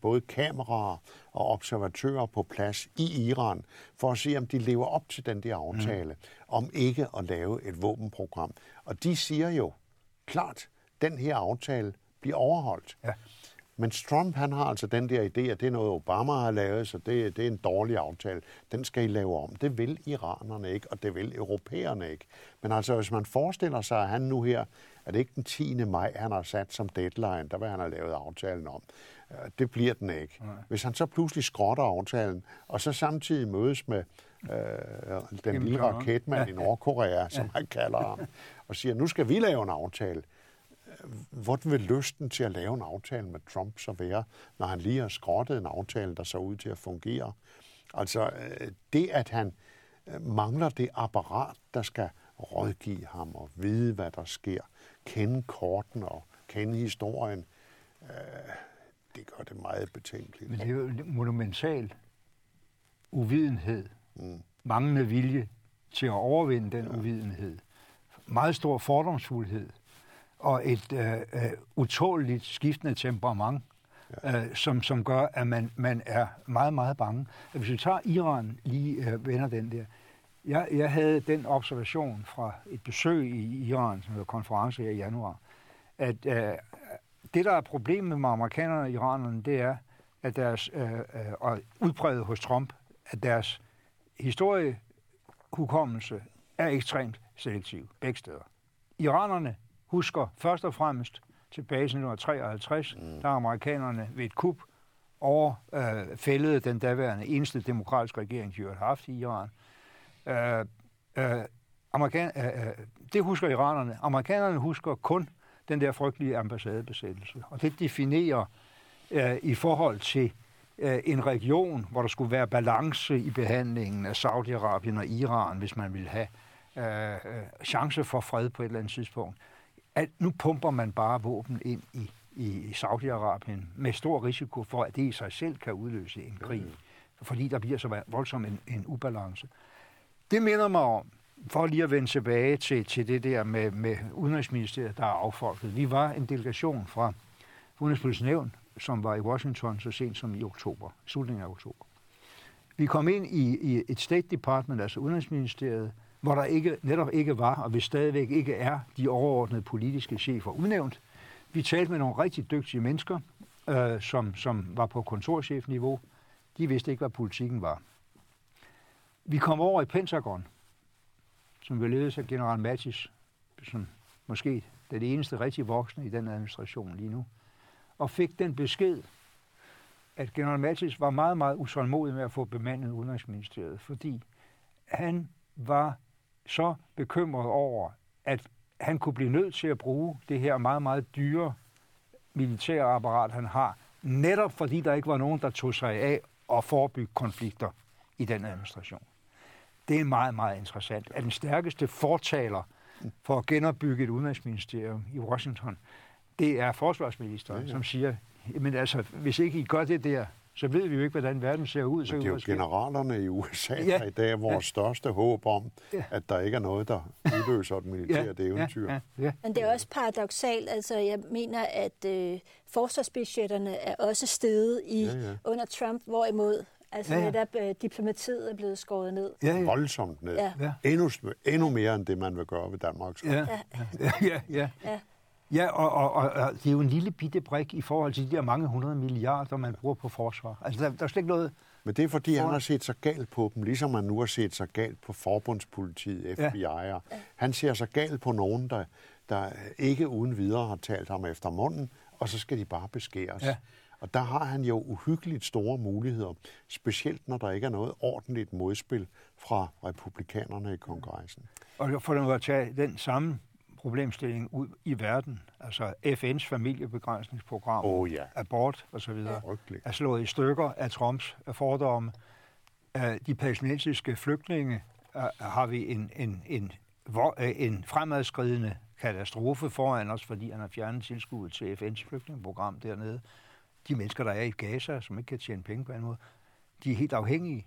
både kameraer og observatører på plads i Iran, for at se, om de lever op til den der aftale, mm. om ikke at lave et våbenprogram. Og de siger jo klart, den her aftale bliver overholdt. Ja. Men Trump, han har altså den der idé, at det er noget, Obama har lavet, så det, det er en dårlig aftale. Den skal I lave om. Det vil iranerne ikke, og det vil europæerne ikke. Men altså, hvis man forestiller sig, at han nu her, at det ikke den 10. maj, han har sat som deadline, der vil han have lavet aftalen om. Øh, det bliver den ikke. Nej. Hvis han så pludselig skrotter aftalen, og så samtidig mødes med øh, den lille raketmand ja. i Nordkorea, som han kalder ham, og siger, nu skal vi lave en aftale, hvor vil lysten til at lave en aftale med Trump så være, når han lige har skrottet en aftale, der så ud til at fungere? Altså, øh, det at han øh, mangler det apparat, der skal rådgive ham og vide, hvad der sker, kende korten og kende historien, øh, det gør det meget betænkeligt. Men det er jo monumental uvidenhed, mm. manglende vilje til at overvinde den ja. uvidenhed, meget stor fordomsfuldhed og et øh, øh, utåligt skiftende temperament, ja. øh, som, som gør, at man, man er meget, meget bange. Hvis vi tager Iran, lige øh, vender den der. Jeg, jeg havde den observation fra et besøg i Iran, som hedder konference her i januar, at øh, det, der er problemet med amerikanerne og iranerne, det er, at deres, øh, øh, og udbredet hos Trump, at deres historiehukommelse er ekstremt selektiv begge steder. Iranerne husker først og fremmest tilbage til 1953, mm. da amerikanerne ved et kup overfældede øh, den daværende eneste demokratiske regering, de har haft i Iran. Øh, øh, amerikan, øh, øh, det husker iranerne. Amerikanerne husker kun den der frygtelige ambassadebesættelse. Og det definerer øh, i forhold til øh, en region, hvor der skulle være balance i behandlingen af Saudi-Arabien og Iran, hvis man ville have øh, øh, chance for fred på et eller andet tidspunkt. At nu pumper man bare våben ind i, i Saudi-Arabien med stor risiko for, at det i sig selv kan udløse en krig, fordi der bliver så voldsom en, en ubalance. Det minder mig om, for lige at vende tilbage til, til det der med, med Udenrigsministeriet, der er affolket. Vi var en delegation fra Udenrigspolitisk Nævn, som var i Washington så sent som i oktober, slutningen af oktober. Vi kom ind i, i et State Department, altså Udenrigsministeriet, hvor der ikke, netop ikke var, og vi stadigvæk ikke er, de overordnede politiske chefer udnævnt. Vi talte med nogle rigtig dygtige mennesker, øh, som, som var på kontorchefniveau. De vidste ikke, hvad politikken var. Vi kom over i Pentagon, som blev ledes af general Mattis, som måske den eneste rigtig voksne i den administration lige nu, og fik den besked, at general Mattis var meget, meget usålmodig med at få bemandet Udenrigsministeriet, fordi han var så bekymret over, at han kunne blive nødt til at bruge det her meget, meget dyre militære apparat, han har, netop fordi der ikke var nogen, der tog sig af at forebygge konflikter i den administration. Det er meget, meget interessant. At den stærkeste fortaler for at genopbygge et udenrigsministerium i Washington, det er forsvarsministeren, ja, ja. som siger, men altså, hvis ikke I gør det der, så ved vi jo ikke, hvordan verden ser ud. Så Men det er jo måske... generalerne i USA, ja. der i dag er vores ja. største håb om, ja. at der ikke er noget, der udløser et militært ja. eventyr. Ja. Ja. Ja. Men det er også paradoxalt. Altså, jeg mener, at øh, forsvarsbudgetterne er også steget i, ja, ja. under Trump, hvorimod Altså ja, ja. netop øh, diplomatiet er blevet skåret ned. Ja, ja. Voldsomt ned. Ja. Endnu, endnu mere end det, man vil gøre ved Danmark. Ja. Ja. Ja, ja, ja. ja. Ja, og, og, og, og det er jo en lille bitte brik i forhold til de der mange hundrede milliarder, man bruger på forsvar. Altså, der, der er slet ikke noget... Men det er, fordi for... han har set så galt på dem, ligesom han nu har set så galt på forbundspolitiet, FBI. Ja. Han ser så galt på nogen, der, der ikke uden videre har talt ham efter munden, og så skal de bare beskæres. Ja. Og der har han jo uhyggeligt store muligheder, specielt når der ikke er noget ordentligt modspil fra republikanerne i kongressen. Og for at tage den samme problemstilling ud i verden, altså FN's familiebegrænsningsprogram, oh, ja. abort osv., ja. er slået i stykker af Trumps fordomme. De palæstinensiske flygtninge har vi en, en, en, en fremadskridende katastrofe foran os, fordi han har fjernet tilskuddet til FN's flygtningeprogram dernede de mennesker, der er i Gaza, som ikke kan tjene penge på en måde, de er helt afhængige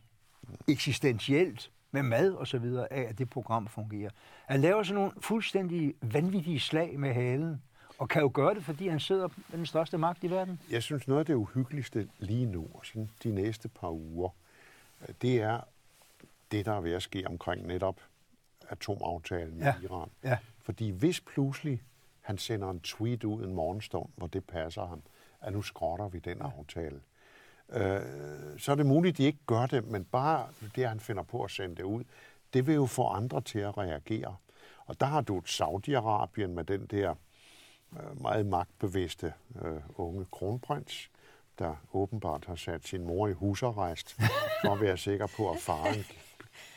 eksistentielt med mad og så videre af, at det program fungerer. Han laver sådan nogle fuldstændig vanvittige slag med halen, og kan jo gøre det, fordi han sidder med den største magt i verden. Jeg synes, noget af det uhyggeligste lige nu, sådan de næste par uger, det er det, der er ved at ske omkring netop atomaftalen ja. i Iran. Ja. Fordi hvis pludselig han sender en tweet ud en morgenstund, hvor det passer ham, at nu skrotter vi den aftale. Øh, så er det muligt, at de ikke gør det, men bare det, han finder på at sende det ud, det vil jo få andre til at reagere. Og der har du Saudi-Arabien med den der øh, meget magtbevidste øh, unge kronprins, der åbenbart har sat sin mor i husarrest, for at være sikker på, at faren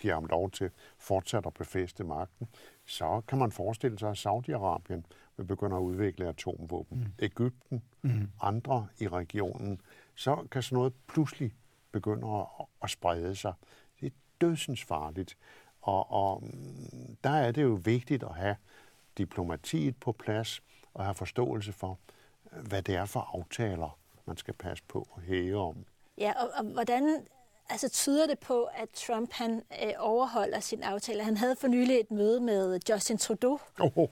giver ham lov til fortsat at befæste magten. Så kan man forestille sig, at Saudi-Arabien vil begynde at udvikle atomvåben. Mm. Ægypten, mm. andre i regionen, så kan sådan noget pludselig begynde at, at sprede sig. Det er dødsens farligt. Og, og mm, der er det jo vigtigt at have diplomatiet på plads og have forståelse for, hvad det er for aftaler, man skal passe på at hæve om. Ja, og, og hvordan altså, tyder det på, at Trump han øh, overholder sin aftale? Han havde for nylig et møde med Justin Trudeau, Oh,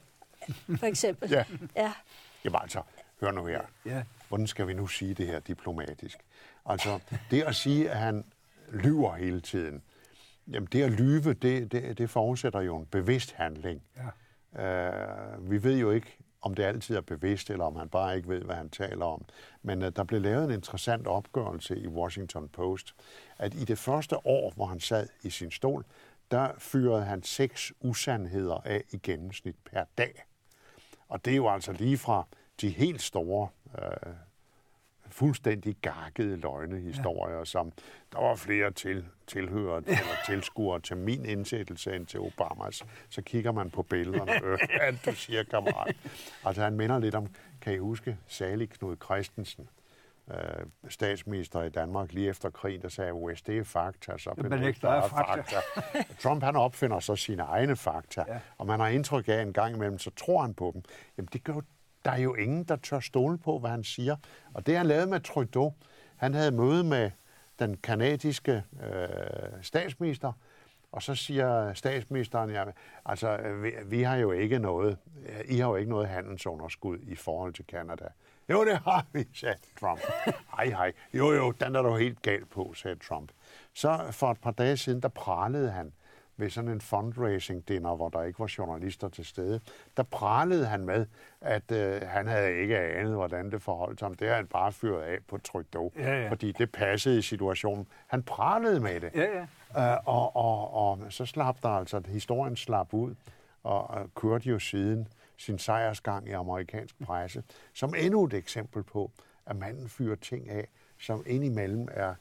for eksempel. Ja. ja. jamen altså, hør nu her. Ja. Hvordan skal vi nu sige det her diplomatisk? Altså, det at sige, at han lyver hele tiden, jamen det at lyve, det, det, det forudsætter jo en bevidst handling. Ja. Uh, vi ved jo ikke, om det altid er bevidst, eller om han bare ikke ved, hvad han taler om. Men uh, der blev lavet en interessant opgørelse i Washington Post, at i det første år, hvor han sad i sin stol, der fyrede han seks usandheder af i gennemsnit per dag. Og det er jo altså lige fra de helt store, øh, fuldstændig gakkede løgnehistorier, ja. som der var flere til, tilhører eller tilskuere til min indsættelse end til Obamas. Så kigger man på billederne, øh, hvad du siger, kammerat. Altså han minder lidt om, kan I huske, Sally Knud Christensen, øh, statsminister i Danmark lige efter krigen, der sagde, hvis det er fakta, så Men benægter ikke, der er fakta. fakta. Trump han opfinder så sine egne fakta, ja. Og man har indtryk af, en gang imellem, så tror han på dem. Jamen det gør der er jo ingen, der tør stole på, hvad han siger. Og det han lavede med Trudeau, han havde møde med den kanadiske øh, statsminister, og så siger statsministeren, ja, altså, vi, vi har jo ikke noget, I har jo ikke noget handelsunderskud i forhold til Kanada. Jo, det har vi, sagde Trump. Hej, hej. Jo, jo, den er du helt galt på, sagde Trump. Så for et par dage siden, der pralede han ved sådan en fundraising-dinner, hvor der ikke var journalister til stede. Der pralede han med, at øh, han havde ikke anet, hvordan det forholdt sig. Det har han bare fyret af på Trudeau, Ja, ja. fordi det passede i situationen. Han pralede med det. Ja, ja. Øh, og, og, og så slap der altså, historien slap ud, og, og kørte jo siden sin sejrsgang i amerikansk presse, som endnu et eksempel på, at manden fyrer ting af, som indimellem er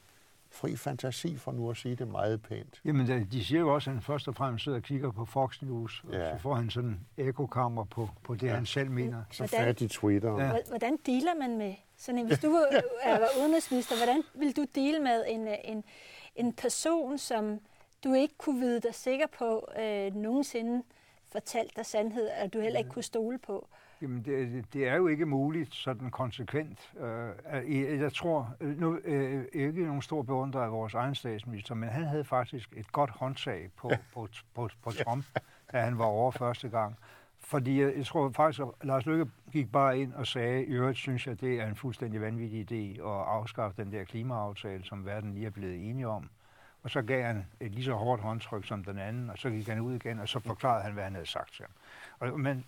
fri fantasi, for nu at sige det meget pænt. Jamen, de- siger jo også, at han først og fremmest sidder og kigger på Fox News, og Ja. så får han sådan en ekokammer på, på det, ja. han selv mener. Så Hvordan- fat i Twitter. Ja. Ja. Hvor- Hvordan dealer man med sådan en? Hvis du var, øh, var udenrigsminister, hvordan vil du dele med en, øh, en, en person, som du ikke kunne vide dig sikker på øh, nogensinde fortalt dig sandhed, og du heller ikke kunne stole på? Jamen, det, det er jo ikke muligt sådan konsekvent. Øh, jeg, tror, øh, nu øh, ikke nogen stor beundrer af vores egen statsminister, men han havde faktisk et godt håndtag på, på, på, på Trump, da han var over første gang. Fordi jeg, jeg tror faktisk, at Lars Løkke gik bare ind og sagde, i øvrigt synes jeg, det er en fuldstændig vanvittig idé at afskaffe den der klimaaftale, som verden lige er blevet enige om. Og så gav han et lige så hårdt håndtryk som den anden, og så gik han ud igen, og så forklarede han, hvad han havde sagt til ham. Og, men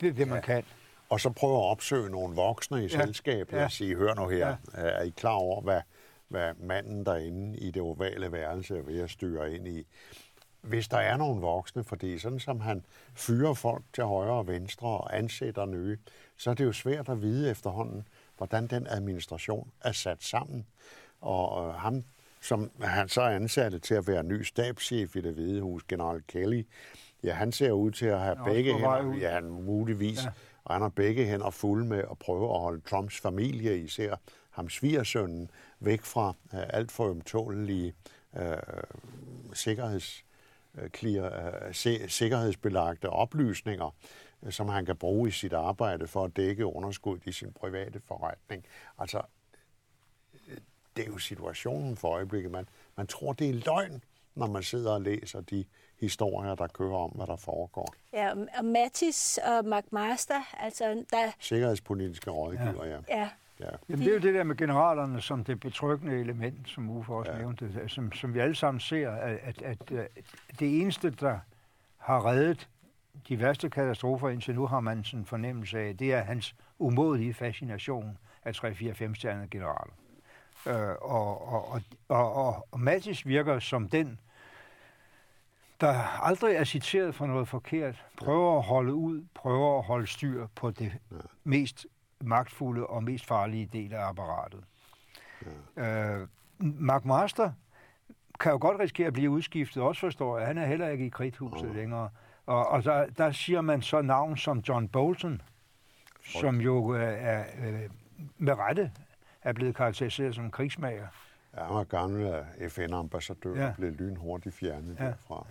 det er det, man Ja. kan. Og så prøve at opsøge nogle voksne i Ja. selskabet Ja. og sige, hør nu her, er I klar over, hvad, hvad manden derinde i det ovale værelse er ved at styre ind i? Hvis der er nogle voksne, fordi sådan som han fyrer folk til højre og venstre og ansætter nye, så er det jo svært at vide efterhånden, hvordan den administration er sat sammen. Og øh, ham, som han så er ansat til at være ny stabschef i det hvide hus, general Kelly, ja, han ser ud til at have også begge hænder, ja, han muligvis, Ja. og han har begge hænder fulde med at prøve at holde Trumps familie, især ham svigersønnen, væk fra uh, alt for ømtålige uh, sikkerheds, uh, clear, se, sikkerhedsbelagte oplysninger, uh, som han kan bruge i sit arbejde for at dække underskud i sin private forretning. Altså, øh, det er jo situationen for øjeblikket. Man, man tror, det er løgn, når man sidder og læser de historier, der kører om, hvad der foregår. Ja, og- Mattis og McMaster, altså der, Sikkerhedspolitiske rådgiver, ja. ja, ja. Jamen, det er jo det der med generalerne som det betryggende element, som Uffe også ja. nævnte, som, som vi alle sammen ser, at, at, at, at det eneste, der har reddet de værste katastrofer indtil nu, har man sådan en fornemmelse af, det er hans umådelige fascination af 3-4-5 stjernede generaler. Øh, og, og, og, og, og, og Mattis virker som den, der aldrig er citeret for noget forkert, prøver at holde ud, prøver at holde styr på det mest magtfulde og mest farlige del af apparatet. Ja. Øh, Mark Master kan jo godt risikere at blive udskiftet, også forstår jeg. Han er heller ikke i kridthuset længere. Og, og der, der siger man så navn som John Bolton, som jo øh, er øh, med rette er blevet karakteriseret som krigsmager. Ja, han var gammel FN-ambassadør Ja. blev lynhurtigt fjernet Ja. ja. derfra.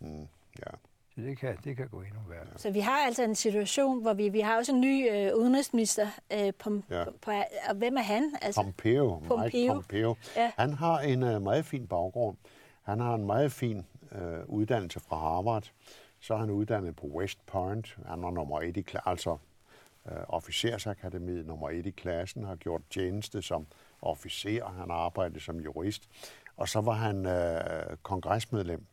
Mm, ja. Så det kan, det kan gå endnu værre. Så vi har altså en situation, hvor vi, vi har også en ny øh, udenrigsminister. Øh, på, Ja. på, og hvem er han? Altså, Pompeo, Mike Pompeo. Pompeo. Ja. Han har en uh, meget fin baggrund. Han har en meget fin uh, uddannelse fra Harvard. Så er han uddannet på West Point. Han var nummer et i klassen, altså uh, officersakademiet nummer et i klassen, har gjort tjeneste som officer. Han har arbejdet som jurist. Og så var han uh, kongresmedlem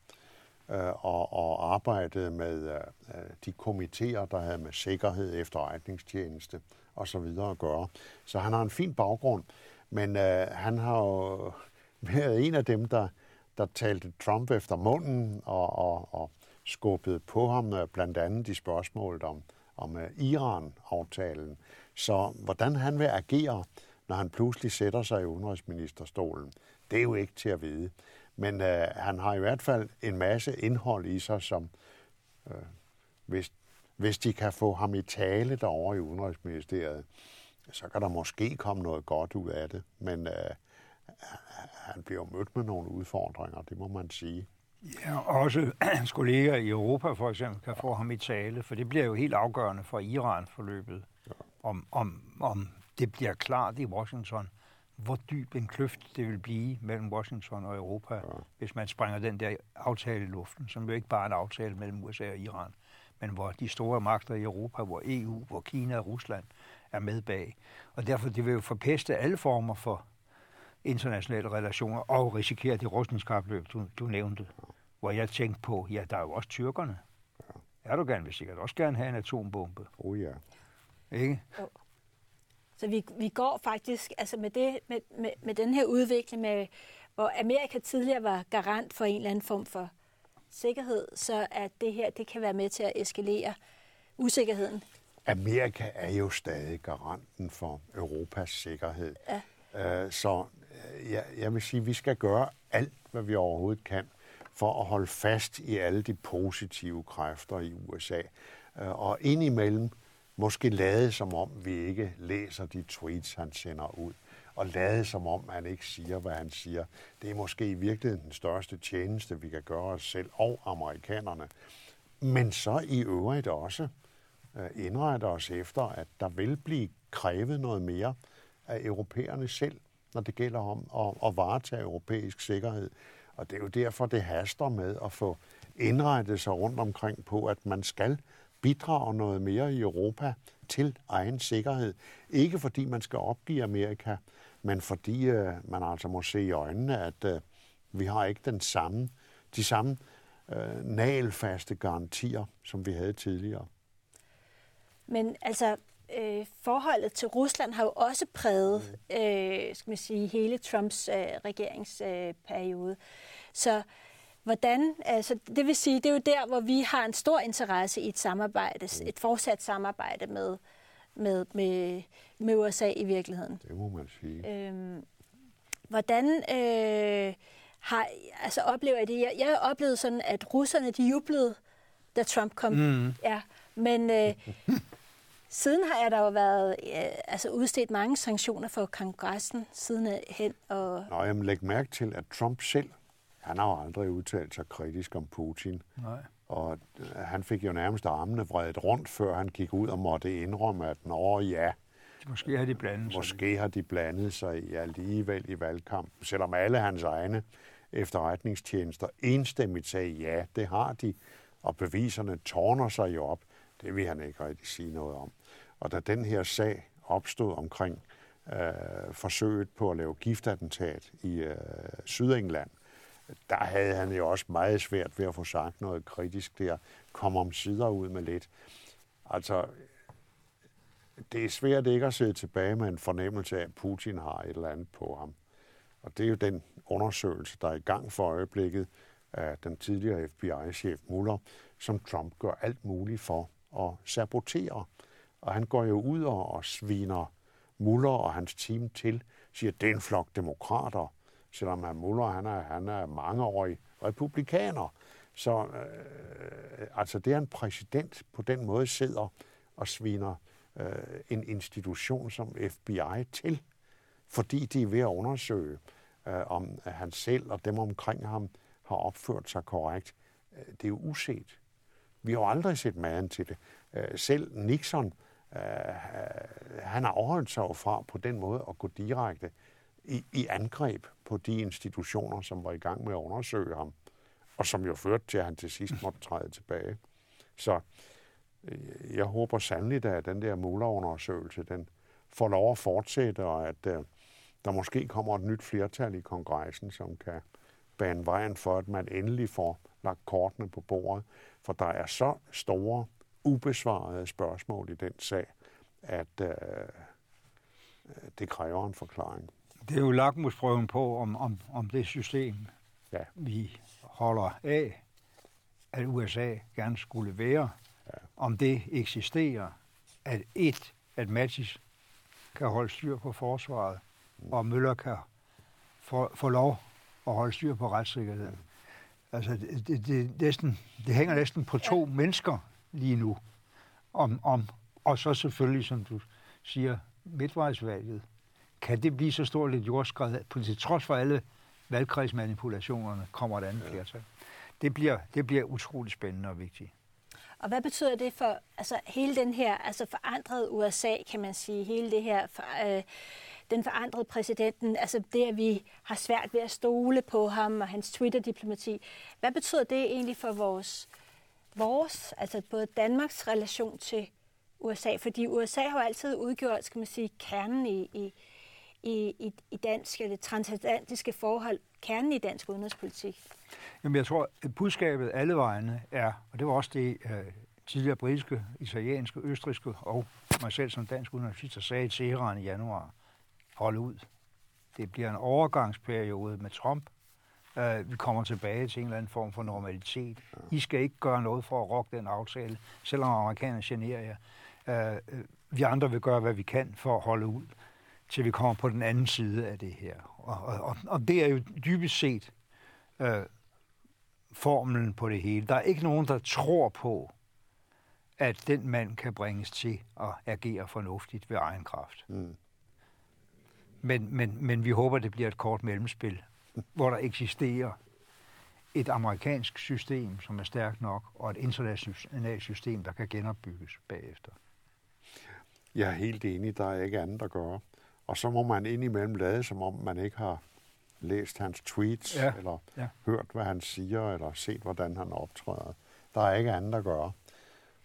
øh, og, og arbejdede med øh, øh de komiteer, der havde med sikkerhed, efterretningstjeneste og så videre at gøre. Så han har en fin baggrund, men øh, han har jo været en af dem, der, der talte Trump efter munden og, og, og skubbede på ham øh, blandt andet de spørgsmål om, om øh, Iran-aftalen. Så hvordan han vil agere, når han pludselig sætter sig i udenrigsministerstolen, det er jo ikke til at vide. Men øh, han har i hvert fald en masse indhold i sig, som øh, hvis, hvis de kan få ham i tale derovre i Udenrigsministeriet, så kan der måske komme noget godt ud af det. Men øh, han bliver mødt med nogle udfordringer, det må man sige. Ja, også hans kolleger i Europa for eksempel kan få ham i tale, for det bliver jo helt afgørende for Iran-forløbet, om, om, om det bliver klart i Washington, hvor dyb en kløft det vil blive mellem Washington og Europa, ja. hvis man springer den der aftale i luften, som jo ikke bare er en aftale mellem USA og Iran, men hvor de store magter i Europa, hvor EU, hvor Kina og Rusland er med bag. Og derfor det vil jo forpeste alle former for internationale relationer og risikere det rustningskapløb, du, du nævnte. Hvor jeg tænkte på, ja, der er jo også tyrkerne. Erdogan vil sikkert også gerne have en atombombe, Oh ja. ikke? Så vi, vi går faktisk altså med, det, med, med, med den her udvikling, med, hvor Amerika tidligere var garant for en eller anden form for sikkerhed, så at det her det kan være med til at eskalere usikkerheden. Amerika er jo stadig garanten for Europas sikkerhed. Ja. Så øh, jeg, jeg vil sige, at vi skal gøre alt, hvad vi overhovedet kan, for at holde fast i alle de positive kræfter i USA. Øh, Og indimellem måske lade som om, vi ikke læser de tweets, han sender ud. Og lade som om, han ikke siger, hvad han siger. Det er måske i virkeligheden den største tjeneste, vi kan gøre os selv og amerikanerne. Men så i øvrigt også øh, indrette os efter, at der vil blive krævet noget mere af europæerne selv, når det gælder om at, at varetage europæisk sikkerhed. Og det er jo derfor, det haster med at få indrettet sig rundt omkring på, at man skal bidrage noget mere i Europa til egen sikkerhed. Ikke fordi man skal opgive Amerika, men fordi øh, man altså må se i øjnene, at øh, vi har ikke den samme, de samme øh, nalfaste garantier, som vi havde tidligere. Men altså, øh, forholdet til Rusland har jo også præget, øh, skal man sige, hele Trumps øh, regeringsperiode. Øh, så hvordan, altså, det vil sige, det er jo der, hvor vi har en stor interesse i et samarbejde, et fortsat samarbejde med, med, med, med USA i virkeligheden. Det må man sige. Øhm, hvordan øh, har, altså oplever I det? Jeg, jeg oplevede sådan, at russerne de jublede, da Trump kom. Mm. Ja, men øh, siden har der jo været øh, altså udstedt mange sanktioner for kongressen siden hen. Og, Nå, jamen læg mærke til, at Trump selv, han har jo aldrig udtalt sig kritisk om Putin. Nej. Og øh, han fik jo nærmest armene vredet rundt, før han gik ud og måtte indrømme, at nå ja, Måske har de blandet sig. måske har de blandet sig i alligevel i valgkampen, selvom alle hans egne efterretningstjenester enstemmigt sagde, ja, det har de, og beviserne tårner sig jo op. Det vil han ikke rigtig sige noget om. Og da den her sag opstod omkring øh, forsøget på at lave giftattentat i øh, Sydengland, der havde han jo også meget svært ved at få sagt noget kritisk der. Kom om sider ud med lidt. Altså, det er svært ikke at sidde tilbage med en fornemmelse af, at Putin har et eller andet på ham. Og det er jo den undersøgelse, der er i gang for øjeblikket af den tidligere FBI-chef Mueller, som Trump gør alt muligt for at sabotere. Og han går jo ud og, og sviner Mueller og hans team til, siger, det er en flok demokrater, selvom han Muller han er, han er mangeårig republikaner. Så øh, altså det er en præsident på den måde sidder og sviner øh, en institution som FBI til, fordi de er ved at undersøge, øh, om han selv og dem omkring ham har opført sig korrekt. Øh, det er jo uset. Vi har jo aldrig set maden til det. Øh, selv Nixon, øh, øh han har overholdt sig jo fra på den måde at gå direkte i, i angreb på de institutioner, som var i gang med at undersøge ham, og som jo førte til, at han til sidst måtte træde tilbage. Så øh, jeg håber sandelig, at den der Muller-undersøgelse, den får lov at fortsætte, og at øh, der måske kommer et nyt flertal i kongressen, som kan bane vejen for, at man endelig får lagt kortene på bordet. For der er så store, ubesvarede spørgsmål i den sag, at øh, øh det kræver en forklaring. Det er jo lakmusprøven på, om, om, om det system, ja. vi holder af, at USA gerne skulle være, ja. om det eksisterer, at et, at Mattis kan holde styr på forsvaret, mm. og Møller kan få, få lov at holde styr på retssikkerheden. Altså, det, det, det, næsten, det hænger næsten på to ja. mennesker lige nu. Om, om, og så selvfølgelig, som du siger, midtvejsvalget. Kan det blive så stort et jordskred, til trods for alle valgkredsmanipulationerne, kommer et andet flertal? Det bliver, det bliver utrolig spændende og vigtigt. Og hvad betyder det for altså, hele den her altså forandrede USA, kan man sige, hele det her for, øh, den forandrede præsidenten, altså det, at vi har svært ved at stole på ham og hans Twitter-diplomati. Hvad betyder det egentlig for vores, vores, altså både Danmarks relation til USA? Fordi USA har jo altid udgjort, skal man sige, kernen i, i, i, i i dansk, det transatlantiske forhold, kernen i dansk udenrigspolitik. Jamen jeg tror, at budskabet alle vegne er, og det var også det uh, tidligere britiske, italienske, østriske og mig selv som dansk udenrigsminister sagde i Teheran i januar, hold ud. Det bliver en overgangsperiode med Trump. Uh, vi kommer tilbage til en eller anden form for normalitet. I skal ikke gøre noget for at rokke den aftale, selvom amerikanerne generer jer. Uh, vi andre vil gøre, hvad vi kan for at holde ud, til vi kommer på den anden side af det her. Og, og, og, det er jo dybest set uh, formlen på det hele. Der er ikke nogen, der tror på, at den mand kan bringes til at agere fornuftigt ved egen kraft. Mm. Men, men, men vi håber, det bliver et kort mellemspil, hvor der eksisterer et amerikansk system, som er stærkt nok, og et internationalt system, der kan genopbygges bagefter. Jeg er helt enig, der er ikke andet at gøre. Og så må man indimellem lade, som om man ikke har læst hans tweets, ja. eller ja. hørt, hvad han siger, eller set, hvordan han optræder. Der er ikke andet at gøre.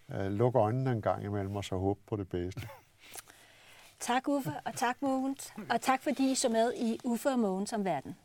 Uh, luk øjnene en gang imellem, og så håb på det bedste. tak Uffe, og tak Mogens, og tak fordi I så med i Uffe og Mogens om verden.